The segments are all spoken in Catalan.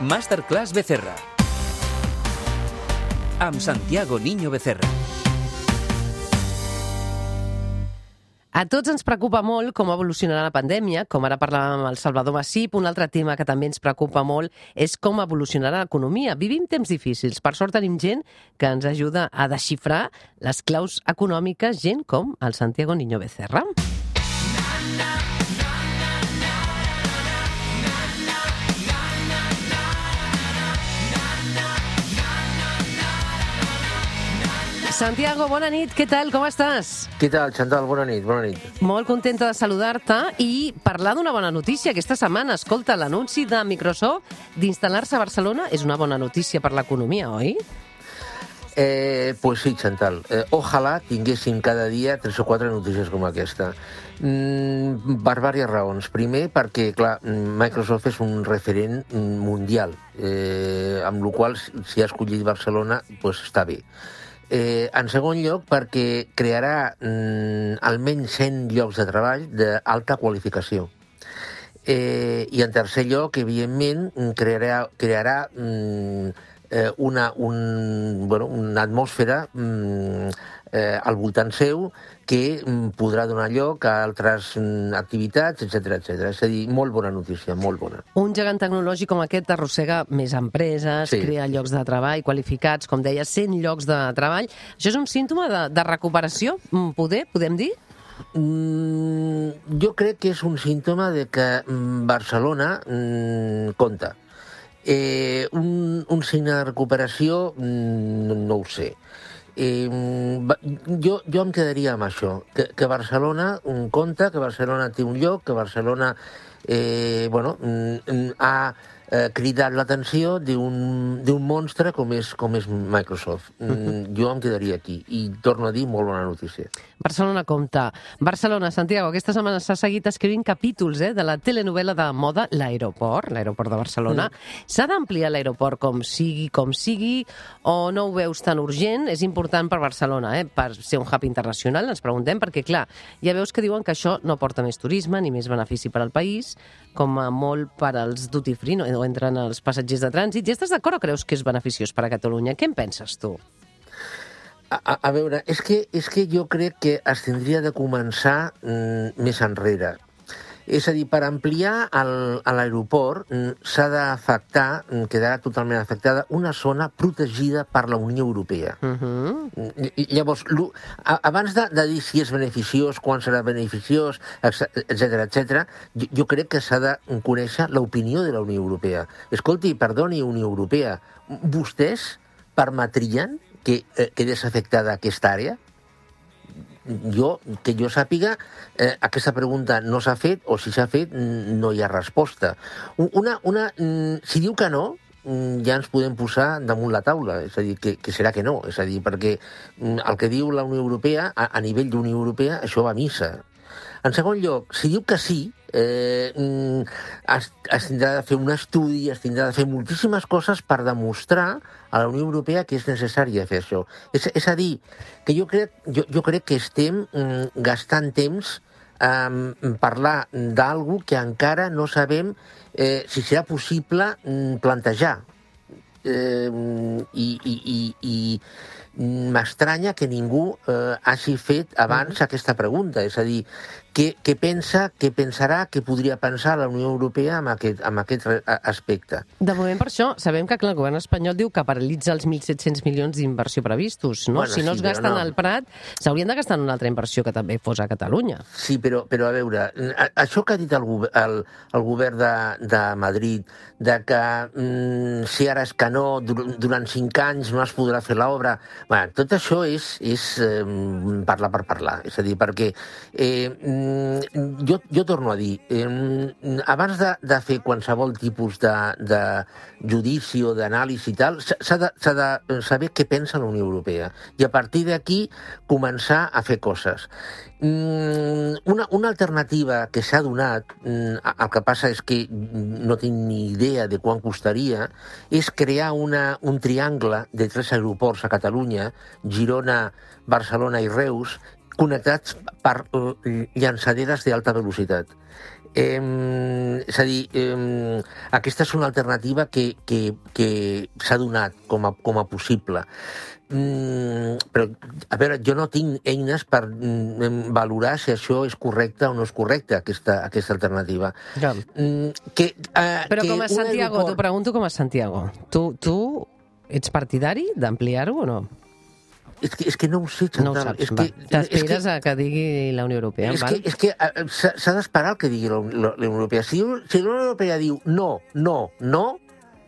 Masterclass Becerra. Amb Santiago Niño Becerra. A tots ens preocupa molt com evolucionarà la pandèmia, com ara parlàvem amb el Salvador Massip. Un altre tema que també ens preocupa molt és com evolucionarà l'economia. Vivim temps difícils. Per sort tenim gent que ens ajuda a desxifrar les claus econòmiques, gent com el Santiago Niño Becerra. Santiago, bona nit, què tal, com estàs? Què tal, Chantal? Bona nit, bona nit. Molt contenta de saludar-te i parlar d'una bona notícia aquesta setmana. Escolta, l'anunci de Microsoft d'instal·lar-se a Barcelona és una bona notícia per l'economia, oi? Eh, pues sí, Chantal. Eh, ojalà tinguéssim cada dia tres o quatre notícies com aquesta. Mm, per diverses raons. Primer, perquè, clar, Microsoft és un referent mundial, eh, amb la qual si ha escollit Barcelona, pues està bé. Eh, en segon lloc, perquè crearà mm, almenys 100 llocs de treball d'alta qualificació. Eh, I en tercer lloc, evidentment, crearà, crearà mm, eh, una, un, bueno, una atmosfera mm, eh, al voltant seu que mm, podrà donar lloc a altres mm, activitats, etc etc. És a dir, molt bona notícia, molt bona. Un gegant tecnològic com aquest arrossega més empreses, Sí. crea llocs de treball qualificats, com deia, 100 llocs de treball. Això és un símptoma de, de recuperació, mm, poder, podem dir? Mm, jo crec que és un símptoma de que Barcelona mm, compta. Eh, un, un signe de recuperació, mm, no, no ho sé. Eh, va- jo, jo em quedaria amb això, que, que Barcelona mm, compta, que Barcelona té un lloc, que Barcelona eh, bueno, mm, mm, ha eh, cridat l'atenció d'un monstre com és, com és Microsoft. Mm, jo em quedaria aquí. I torno a dir, molt bona notícia. Barcelona compta. Barcelona, Santiago, aquesta setmana s'ha seguit escrivint capítols eh, de la telenovela de moda L'aeroport, l'aeroport de Barcelona. S'ha d'ampliar l'aeroport com sigui, com sigui, o no ho veus tan urgent? És important per Barcelona, eh, per ser un hub internacional, ens preguntem, perquè, clar, ja veus que diuen que això no porta més turisme ni més benefici per al país, com a molt per als duty free, no, o entren els passatgers de trànsit. I estàs d'acord o creus que és beneficiós per a Catalunya? Què en penses, tu? A, a, veure, és que, és que jo crec que es tindria de començar mm, més enrere. És a dir, per ampliar l'aeroport s'ha d'afectar, quedarà totalment afectada, una zona protegida per la Unió Europea. Uh -huh. Llavors, abans de, de dir si és beneficiós, quan serà beneficiós, etc etc, jo, jo crec que s'ha de conèixer l'opinió de la Unió Europea. Escolti, perdoni, Unió Europea, vostès permetrien que eh, quedés afectada aquesta àrea? Jo, que jo sàpiga, eh, aquesta pregunta no s'ha fet, o si s'ha fet, no hi ha resposta. Una, una, si diu que no, ja ens podem posar damunt la taula, és a dir, que, que serà que no, és a dir, perquè el que diu la Unió Europea, a, a nivell d'Unió Europea, això va a missa. En segon lloc, si diu que sí, eh, mm, es, es tindrà de fer un estudi, es tindrà de fer moltíssimes coses per demostrar a la Unió Europea que és necessari fer això. És, és a dir, que jo crec, jo, jo crec que estem mm, gastant temps en parlar d'algú que encara no sabem eh, si serà possible mm, plantejar. Eh, i i, i, i m'estranya que ningú eh, hagi fet abans aquesta pregunta. És a dir, què, què pensa, què pensarà, què podria pensar la Unió Europea amb aquest, amb aquest aspecte? De moment, per això, sabem que clar, el govern espanyol diu que paralitza els 1.700 milions d'inversió previstos. No? Bueno, si no sí, es gasten no. al Prat, s'haurien de gastar en una altra inversió que també fos a Catalunya. Sí, però, però a veure, això que ha dit el, el, el govern de, de Madrid, de que mm, si ara és que no, dur- durant cinc anys no es podrà fer l'obra, bueno, tot això és, és eh, parlar per parlar. És a dir, perquè eh, mm, jo, jo torno a dir, eh, abans de, de fer qualsevol tipus de, de judici o d'anàlisi i tal, s'ha de, de saber què pensa la Unió Europea i a partir d'aquí començar a fer coses. Mm, una, una alternativa que s'ha donat, mm, el que passa és que no tinc ni idea de quan costaria, és crear una, un triangle de tres aeroports a Catalunya, Girona, Barcelona i Reus, connectats per llançaderes d'alta velocitat. Eh, és a dir, eh, aquesta és una alternativa que, que, que s'ha donat com a, com a possible. Mm, però, a veure, jo no tinc eines per mm, valorar si això és correcte o no és correcte, aquesta, aquesta alternativa. Ja. Mm, que, eh, Però que com a Santiago, aeroport- t'ho pregunto com a Santiago. Tu, tu ets partidari d'ampliar-ho o no? És que, és que no ho sé, No ho Chantal. saps. és que, T'esperes que, a que digui la Unió Europea, és val? que, és que eh, s'ha s'ha d'esperar el que digui la, Unió Europea. Si, si la Unió Europea diu no, no, no,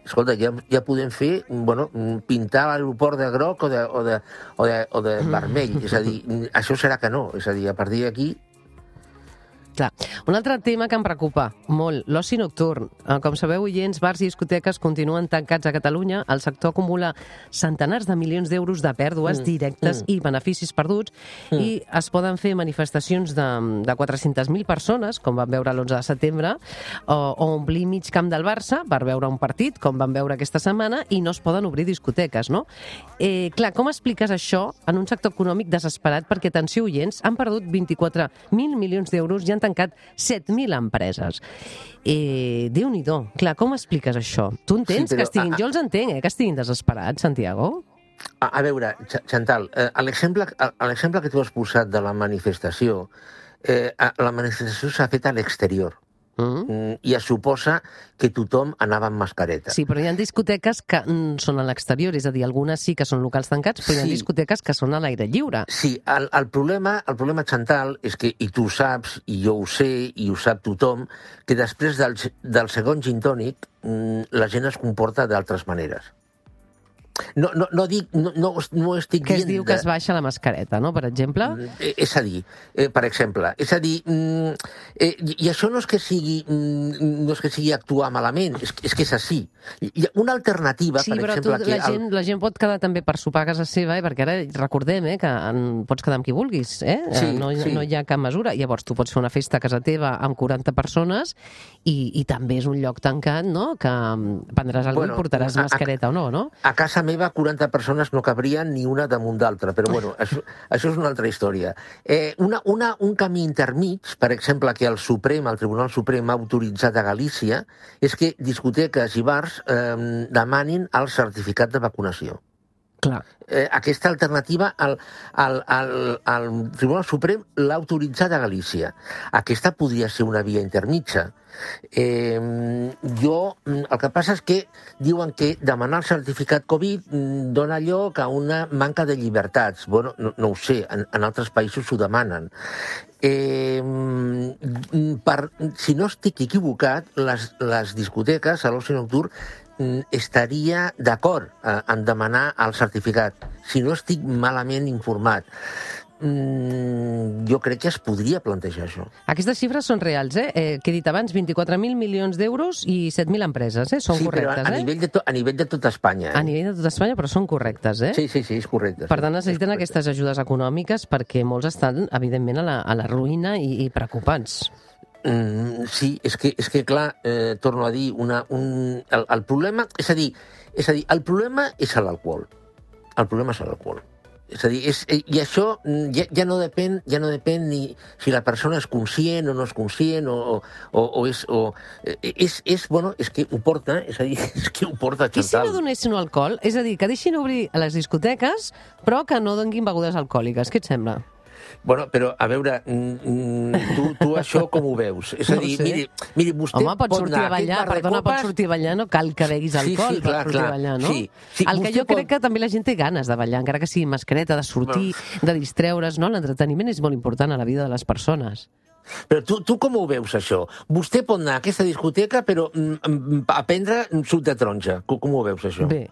escolta, ja, ja podem fer, bueno, pintar l'aeroport de groc o de, o de, o de, o de vermell. És a dir, això serà que no. És a dir, a partir d'aquí... Clar. Un altre tema que em preocupa molt, l'oci nocturn. Eh, Com sabeu, oients, bars i discoteques continuen tancats a Catalunya. El sector acumula centenars de milions d'euros de pèrdues Mm, directes mm. i beneficis perduts i es poden fer manifestacions de, de 400.000 persones, com van veure l'11 de setembre, o, o omplir mig camp del Barça per veure un partit, com van veure aquesta setmana, i no es poden obrir discoteques, no? Eh, clar, com expliques això en un sector econòmic desesperat? Perquè, atenció, oients, han perdut 24.000 milions d'euros i han tancat 7.000 empreses. Eh, Déu-n'hi-do. Clar, com expliques això? Tu entens Sí, que però, estiguin... a- Jo els entenc, eh, que estiguin desesperats, Santiago. A, a veure, Ch- Chantal, eh, a l'exemple a- a que tu has posat de la manifestació, eh, a- la manifestació s'ha fet a l'exterior Mm? mm, i es suposa que tothom anava amb mascareta. Sí, però hi ha discoteques que mm, són a l'exterior, és a dir, algunes sí que són locals tancats, però hi ha Sí. discoteques que són a l'aire lliure. Sí, el, el, problema, el problema, Chantal, és que, i tu ho saps, i jo ho sé, i ho sap tothom, que després del, del segon gin tònic mm, la gent es comporta d'altres maneres. No, no, no, dic, no, no, no estic Que es dient diu que es baixa la mascareta, no?, per exemple. Eh, És a dir, eh, per exemple, és a dir, mm, eh, i això no és que sigui, mm, no és que sigui actuar malament, és, que- és que és així. Hi ha una alternativa, Sí, per però exemple, que... la, gent, la gent pot quedar també per sopar a casa seva, eh? perquè ara recordem eh, que en, pots quedar amb qui vulguis, eh? Sí, no, sí. no hi ha cap mesura. Llavors tu pots fer una festa a casa teva amb 40 persones i, i també és un lloc tancat, no?, que mm, prendràs alguna Bueno, i portaràs a- a- mascareta o no, no? A casa meva, 40 persones no cabrien ni una damunt d'altra, però bueno, això, això és una altra història. Eh, una, una, un camí intermig, per exemple, que el Suprem, el Tribunal Suprem ha autoritzat a Galícia, és que discoteques i bars eh, demanin el certificat de vacunació. Clar. eh, aquesta alternativa el, el, el, el Tribunal Suprem l'ha autoritzat a Galícia. Aquesta podria ser una via intermitja. Eh, jo, el que passa és que diuen que demanar el certificat Covid mm, dona lloc a una manca de llibertats. Bueno, no, no ho sé, en, en altres països ho demanen. Eh, per, si no estic equivocat, les, les discoteques, a l'oci nocturn, estaria d'acord eh, en demanar el certificat, si no estic malament informat. Mm, jo crec que es podria plantejar això. Aquestes xifres són reals, eh? eh que he dit abans, 24.000 milions d'euros i 7.000 empreses, eh? Són sí, correctes, però a, a, eh? nivell de to, a nivell de tota Espanya. Eh? A nivell de tot Espanya, però són correctes, eh? Sí, sí, sí, és correcte. Per tant, necessiten aquestes ajudes econòmiques perquè molts estan, evidentment, a la, a la ruïna i, i preocupats. Mm, sí, és que, és que clar, eh, torno a dir, una, un, el, el problema... És a dir, és a dir, el problema és l'alcohol. El problema és l'alcohol. És a dir, és, eh, i això mm, ja, ja, no depèn, ja no depèn ni si la persona és conscient o no és conscient o, o, o, és... O, eh, és, és, bueno, és que ho porta, és a dir, és que ho porta, I si no Chantal. donessin alcohol? És a dir, que deixin obrir a les discoteques, però que no donguin begudes alcohòliques. Què et sembla? Bueno, però, a veure, mm, mm, tu, tu això com ho veus? És a No dir, sé. miri, miri, vostè Home, pots pot sortir anar a ballar, perdona, pots sortir a ballar, no cal que beguis Sí, alcohol sí, per clar, sortir clar. a ballar, no? Sí, sí, El que jo pot- crec que també la gent té ganes de ballar, encara que sigui mascareta, de sortir, de distreure's, no? L'entreteniment és molt important a la vida de les persones. Però tu, tu com ho veus, això? Vostè pot anar a aquesta discoteca, però mm, a prendre suc de taronja. Com, com ho veus, això? Bé,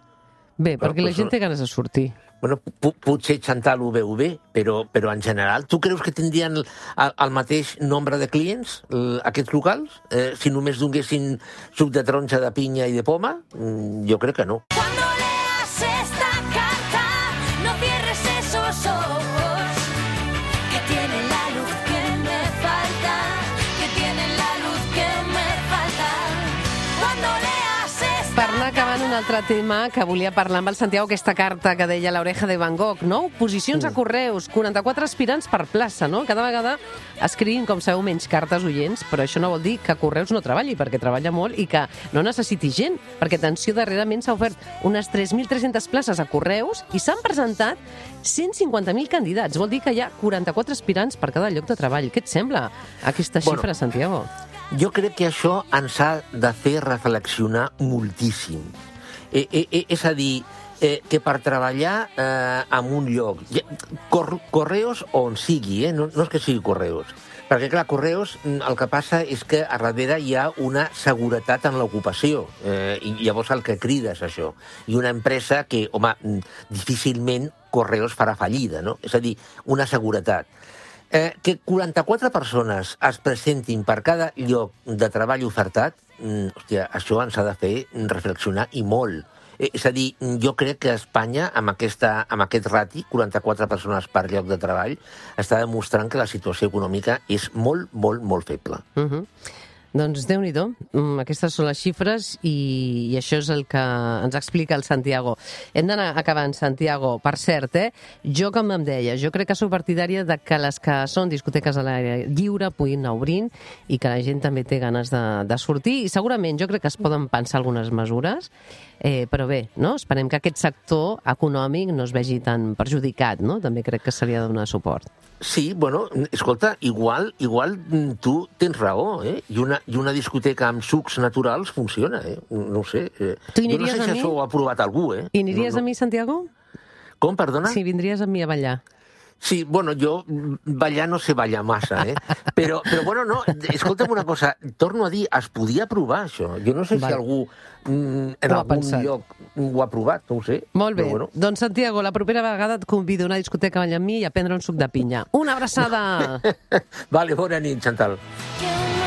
bé, Però, perquè la però gent això- té ganes de sortir. Bueno, potser Chantal ho veu bé, però, però en general, tu creus que tindrien el, el mateix nombre de clients, aquests locals, eh, si només donguessin suc de taronja, de pinya i de poma? Mm, jo crec que no. Cuando altre tema que volia parlar amb el Santiago, aquesta carta que deia l'oreja de Van Gogh, no? Posicions a Correus, 44 aspirants per plaça, no? Cada vegada escrivin, com sabeu, menys cartes oients, però això no vol dir que Correus no treballi, perquè treballa molt i que no necessiti gent, perquè, atenció, darrerament s'ha ofert unes 3.300 places a Correus i s'han presentat 150.000 candidats. Vol dir que hi ha 44 aspirants per cada lloc de treball. Què et sembla aquesta Bueno, xifra, Santiago? Jo crec que això ens ha de fer reflexionar moltíssim. Eh, eh, eh, és a dir, eh, que per treballar eh, en un lloc, cor Correos on sigui, eh? no, no és que sigui Correos, perquè, clar, Correos, mm, el que passa és que a darrere hi ha una seguretat en l'ocupació, eh, i llavors el que crida és això. I una empresa que, home, mm, difícilment Correos farà fallida, no? És a dir, una seguretat. Eh, que 44 persones es presentin per cada lloc de treball ofertat, hòstia, això ens ha de fer reflexionar i molt. Eh, és a dir, jo crec que Espanya, amb, aquesta, amb aquest rati, 44 persones per lloc de treball, està demostrant que la situació econòmica és molt, molt, molt feble. Uh -huh. Doncs déu nhi mm, aquestes són les xifres i, i això és el que ens explica el Santiago. Hem d'anar acabant, Santiago. Per cert, eh, jo com em deia, jo crec que sóc partidària de que les que són discoteques a l'aire lliure puguin anar obrint i que la gent també té ganes de, de sortir i segurament jo crec que es poden pensar algunes mesures, eh, però bé, no? esperem que aquest sector econòmic no es vegi tan perjudicat, no? també crec que se li ha de donar suport. Sí, bueno, escolta, igual, igual tu tens raó, eh? I una, i una discoteca amb sucs naturals funciona, eh? No ho sé. Eh? Tu jo no aniries sé a si mi? això ho ha provat algú, eh? I aniries no, a mi, Santiago? Com, perdona? Sí, vindries amb mi a ballar. Sí, bueno, jo ballar no sé ballar massa, eh? Però, però bueno, no, escolta'm una cosa, torno a dir, es podia provar això. Jo no sé Val. si algú mm, en Ho algun pensat. lloc ho ha provat, no ho sé. Molt bé. Però, bueno. Doncs, Santiago, la propera vegada et convido a una discoteca a ballar amb mi i a prendre un suc de pinya. Una abraçada! Vale, bona nit, Chantal. Un